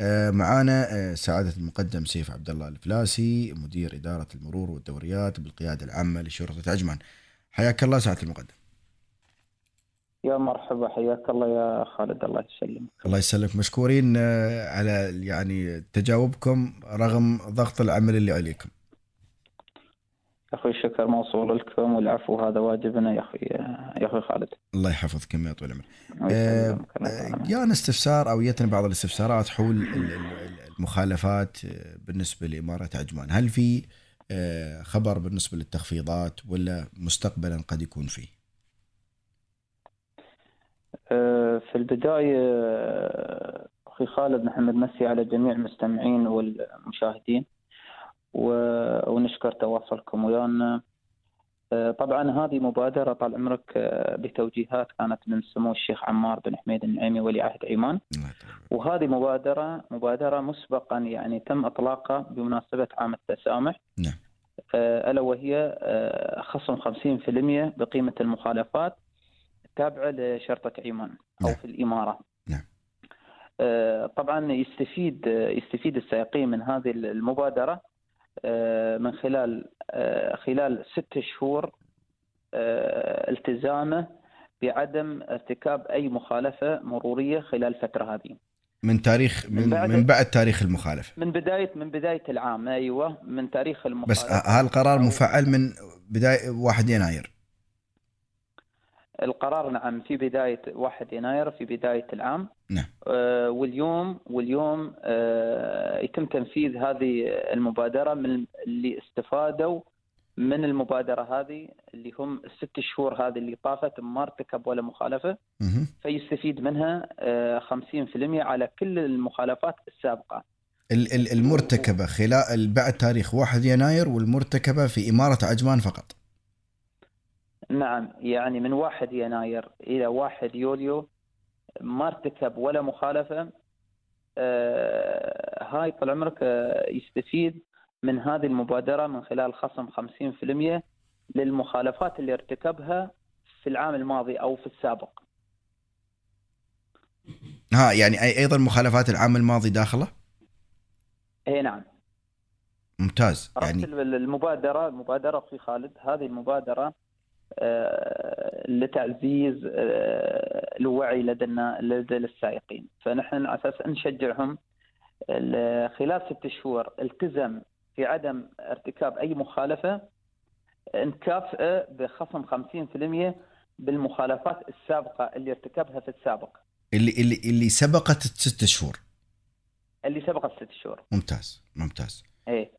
آه، معانا آه، سعادة المقدم سيف عبد الله الفلاسي مدير إدارة المرور والدوريات بالقيادة العامة لشرطة عجمان. حياك الله سعادة المقدم. يا مرحبا حياك الله يا خالد الله يسلمك. الله يسلمك. مشكورين آه، على يعني تجاوبكم رغم ضغط العمل اللي عليكم. أخوي الشكر موصول لكم والعفو هذا واجبنا يا أخوي يا أخوي خالد الله يحفظك يا طويل العمر آه،. الله يسلمك. جانا استفسار أو جتنا بعض الاستفسارات حول ال- ال- المخالفات آه، بالنسبة لإمارة عجمان، هل في آه، خبر بالنسبة للتخفيضات ولا مستقبلا قد يكون فيه؟ آه، في البداية آه، أخي خالد نحن نمسي على جميع المستمعين والمشاهدين ونشكر تواصلكم ويانا آه، طبعا هذه مبادرة طال عمرك آه، بتوجيهات كانت من سمو الشيخ عمار بن حميد النعيمي ولي عهد عمان عمرك. وهذه مبادرة مبادرة مسبقا يعني تم إطلاقها بمناسبة عام التسامح نعم. آه، ألا وهي خصم 50% بقيمة المخالفات التابعة لشرطة عمان أو نعم. في الإمارة نعم. طبعا يستفيد يستفيد السائقين من هذه المبادرة آه، من خلال آه، خلال ست شهور آه، التزامه بعدم ارتكاب أي مخالفة مرورية خلال الفترة هذه. من تاريخ من, من بعد- من بعد تاريخ المخالفة. من بداية من بداية العام أيوة من تاريخ المخالفة. بس هالقرار مفعل من بداية 1 يناير. القرار نعم في بداية 1 يناير في بداية العام نعم. آه، واليوم واليوم آه، يتم تنفيذ هذه المبادرة من اللي استفادوا من المبادرة هذه اللي هم الست شهور هذه اللي طافت ما ارتكب ولا مخالفة مهم. فيستفيد منها آه، 50% على كل المخالفات السابقة ال- ال- المرتكبة خلال بعد تاريخ 1 يناير والمرتكبة في إمارة عجمان فقط نعم يعني من 1 يناير إلى 1 يوليو ما ارتكب ولا مخالفة. آه، هاي طال عمرك آه، يستفيد من هذه المبادرة من خلال خصم 50% للمخالفات اللي ارتكبها في العام الماضي أو في السابق. ها يعني أي- أيضا مخالفات العام الماضي داخلة؟ إي نعم. ممتاز يعني ال- المبادرة المبادرة أخي خالد. هذه المبادرة آه، لتعزيز آه، الوعي لدى النا- لدى السائقين فنحن على أساس نشجعهم ال- خلال ست شهور التزم في عدم ارتكاب أي مخالفة نكافئه بخصم 50% بالمخالفات السابقة اللي ارتكبها في السابق. اللي اللي اللي سبقت الست شهور. اللي سبقت ست شهور. ممتاز ممتاز. إيه.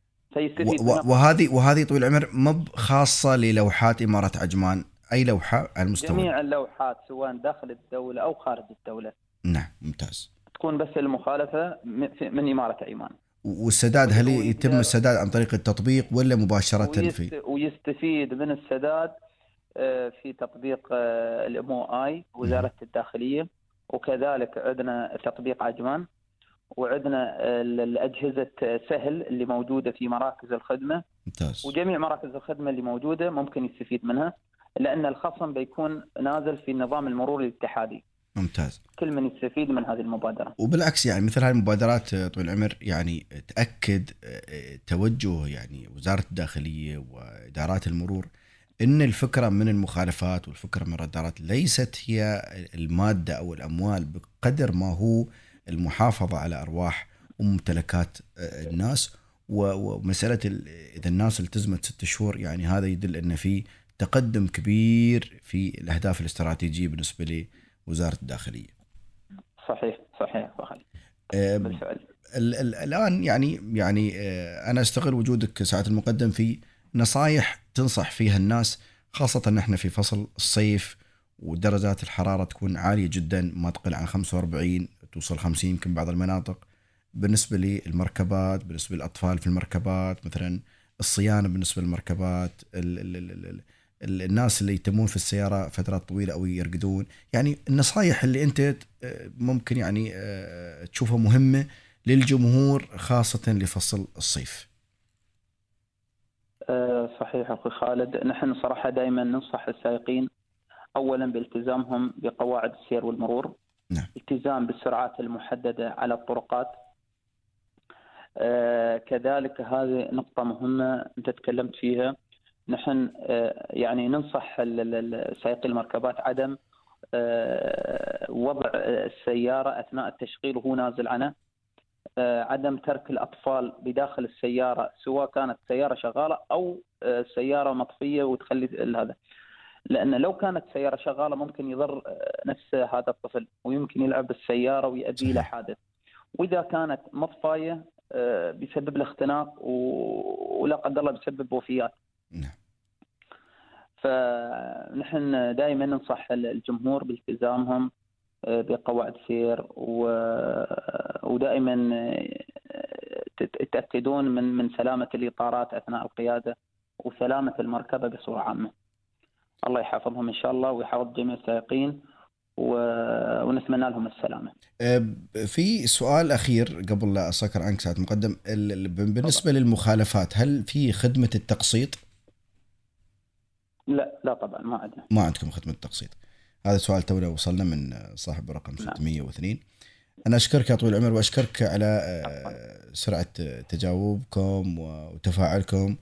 وهذه وهذه طويل العمر مب خاصة للوحات إمارة عجمان. أي لوحة على المستوى؟ جميع اللوحات سواء داخل الدولة أو خارج الدولة. نعم ممتاز. تكون بس المخالفة من إمارة عمان والسداد هل يتم السداد عن طريق التطبيق ولا مباشرة في ويست- ويستفيد من السداد آه، في تطبيق الام أو اي وزارة الداخلية وكذلك عندنا تطبيق عجمان. وعندنا ال- الأجهزة سهل اللي موجودة في مراكز الخدمة. ممتاز. وجميع مراكز الخدمة اللي موجودة ممكن يستفيد منها لأن الخصم بيكون نازل في النظام المروري الاتحادي. ممتاز. كل من يستفيد من هذه المبادرة. وبالعكس يعني مثل هذه المبادرات آه، طويل العمر يعني تأكد آه، آه، توجه يعني وزارة الداخلية وإدارات المرور إن الفكرة من المخالفات والفكرة من الرادارات ليست هي المادة أو الأموال بقدر ما هو المحافظة على أرواح وممتلكات آه، الناس. ومساله ال- إذا الناس التزمت ست شهور يعني هذا يدل أن في تقدم كبير في الأهداف الاستراتيجية بالنسبة لوزارة الداخلية. صحيح صحيح آه، بالفعل. ال- ال- الآن يعني يعني آه، أنا أستغل وجودك ساعه المقدم في نصائح تنصح فيها الناس خاصة إن إحنا في فصل الصيف ودرجات الحرارة تكون عالية جدا ما تقل عن 45 توصل 50 يمكن بعض المناطق. بالنسبة للمركبات بالنسبة للأطفال في المركبات مثلا الصيانة بالنسبة للمركبات ال ال ال ال ال الناس اللي يتمون في السيارة فترات طويلة أو يرقدون. يعني النصائح اللي أنت آه، ممكن يعني آه، تشوفها مهمة للجمهور خاصة لفصل الصيف. آه، صحيح أخوي خالد. نحن صراحة دائما ننصح السائقين اولا بالتزامهم بقواعد السير والمرور. نعم. التزام بالسرعات المحددة على الطرقات. آه، كذلك هذه نقطة مهمة أنت تكلمت فيها. نحن آه، يعني ننصح سائقي المركبات عدم وضع السيارة أثناء التشغيل وهو نازل عنه. عدم ترك الأطفال بداخل السيارة سواء كانت سيارة شغالة أو سيارة مطفية وتخلي هذا. لأن لو كانت سيارة شغالة ممكن يضر نفس هذا الطفل ويمكن يلعب بالسيارة ويؤدي إلى حادث وإذا كانت مطفاية آه، بيسبب له اختناق ولا قدر الله بيسبب وفيات. نعم. فنحن دائما ننصح الجمهور بالتزامهم آه، بقواعد سير ودائما آه، تتأكدون من من سلامة الإطارات أثناء القيادة وسلامة المركبة بصورة عامة. الله يحفظهم إن شاء الله ويحفظ جميع السائقين ونتمنى لهم السلامة. أه، في سؤال أخير قبل لا أسكر عنك ساعه مقدم بالنسبة للمخالفات هل في خدمة التقسيط؟ لا لا طبعا ما عندنا. ما عندكم خدمة التقسيط. هذا سؤال تونا وصلنا من صاحب رقم 602 نعم. أنا أشكرك يا طويل العمر وأشكرك على أه، سرعة تجاوبكم وتفاعلكم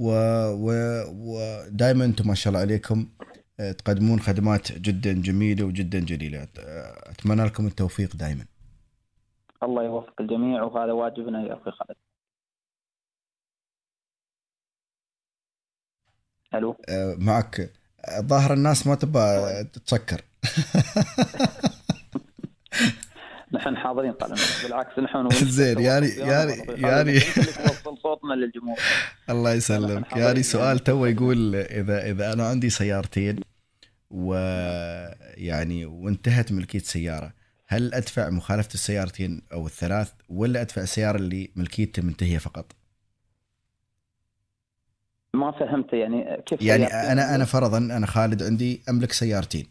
ودائما أنتم ما شاء الله عليكم تقدمون خدمات جدا جميلة وجدا جليلة. أتمنى لكم التوفيق دائما. الله يوفق الجميع وهذا واجبنا يا أخي خالد. ألو؟ أه، معك. ظاهر الناس ما تبغى تسكر نحن حاضرين طال بالعكس نحن زين يعني يعني يعني نوصل صوتنا للجمهور. الله يسلمك. يعني سؤال تو يقول اذا إذا أنا عندي سيارتين ويعني وانتهت ملكية سيارة هل أدفع مخالفة السيارتين أو الثلاث ولا أدفع السيارة اللي ملكيتها منتهية فقط؟ ما فهمت يعني كيف يعني أنا أنا فرضا أنا خالد عندي أملك سيارتين.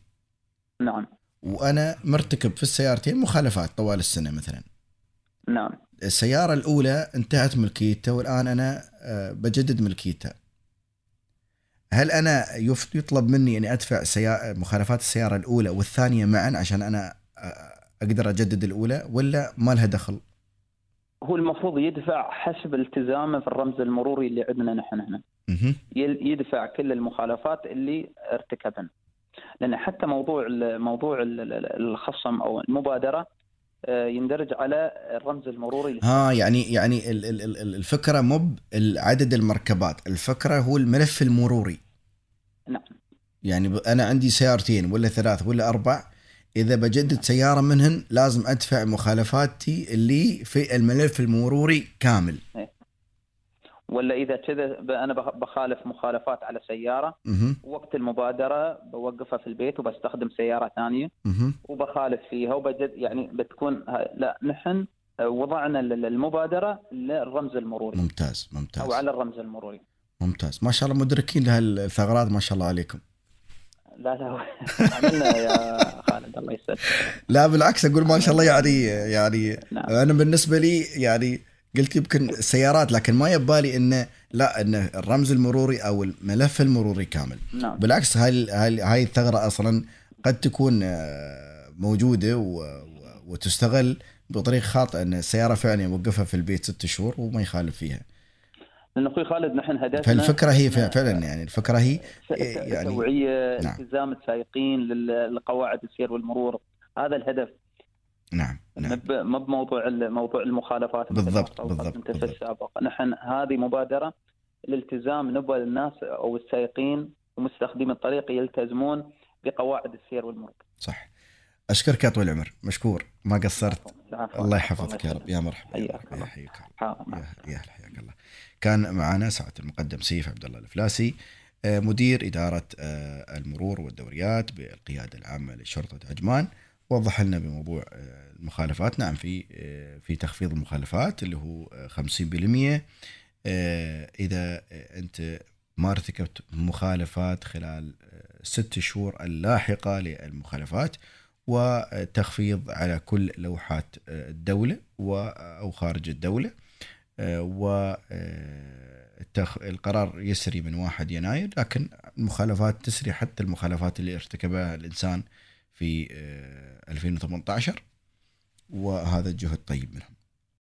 نعم. وأنا مرتكب في السيارتين مخالفات طوال السنة مثلا نعم السيارة الأولى انتهت ملكيتها والآن أنا آه، بجدد ملكيتها هل أنا يطلب مني أني أدفع مخالفات السيارة الأولى والثانية معا عشان أنا آه، أقدر أجدد الأولى ولا ما لها دخل؟ هو المفروض يدفع حسب التزامه في الرمز المروري اللي عندنا نحن هنا. يدفع كل المخالفات اللي ارتكبها. لأن حتى موضوع موضوع الخصم أو المبادرة آه، يندرج على الرمز المروري. ها يعني يعني الفكرة مو عدد المركبات الفكرة هو الملف المروري. نعم. يعني أنا عندي سيارتين ولا ثلاث ولا أربع إذا بجدد سيارة منهن لازم أدفع مخالفاتي اللي في الملف المروري كامل. إيه. ولا إذا كذا أنا بخالف مخالفات على سيارة وقت المبادرة بوقفها في البيت وبستخدم سيارة ثانية وبخالف فيها وبجد يعني بتكون لا نحن وضعنا المبادره للرمز المروري. ممتاز ممتاز. أو على الرمز المروري. ممتاز. ما شاء الله مدركين لهالثغرات ما شاء الله عليكم. لا لا عملنا يا خالد الله يسعدك. لا بالعكس أقول ما شاء الله يعني يعني نعم. أنا بالنسبة لي يعني قلت يمكن سيارات لكن ما يبالي إنه لا إنه الرمز المروري أو الملف المروري كامل نعم. بالعكس هاي هاي الثغرة أصلا قد تكون آه، موجودة وتستغل بطريقة خاطئة إن السياره فعلا يوقفها في البيت ست شهور وما يخالف فيها لأن أخوي خالد نحن هدفنا فالفكرة هي فعلا يعني الفكرة هي يعني توعيه نعم. التزام السائقين لقواعد السير والمرور هذا الهدف نعم نعم. ما بموضوع موضوع المخالفات بالضبط بالضبط, في السابق. نحن هذه مبادرة الالتزام نبغى الناس أو السائقين ومستخدمي الطريق يلتزمون بقواعد السير والمرور. صح. أشكرك يا طويل العمر. مشكور. ما قصرت. الله يحفظك يا رب. يا مرحبا حياك الله. حياك يا حياك الله. كان معنا سعاده المقدم سيف عبد الله الفلاسي آه، مدير إدارة آه، المرور والدوريات بالقيادة العامة لشرطة عجمان. وضح لنا بموضوع آه، المخالفات. نعم في آه، في تخفيض المخالفات اللي هو 50% آه، إذا أنت ما ارتكبت مخالفات خلال ست شهور اللاحقة للمخالفات وتخفيض على كل لوحات الدولة أو خارج الدولة. و القرار يسري من 1 يناير لكن المخالفات تسري حتى المخالفات اللي ارتكبها الإنسان في 2018 وهذا الجهد طيب منهم.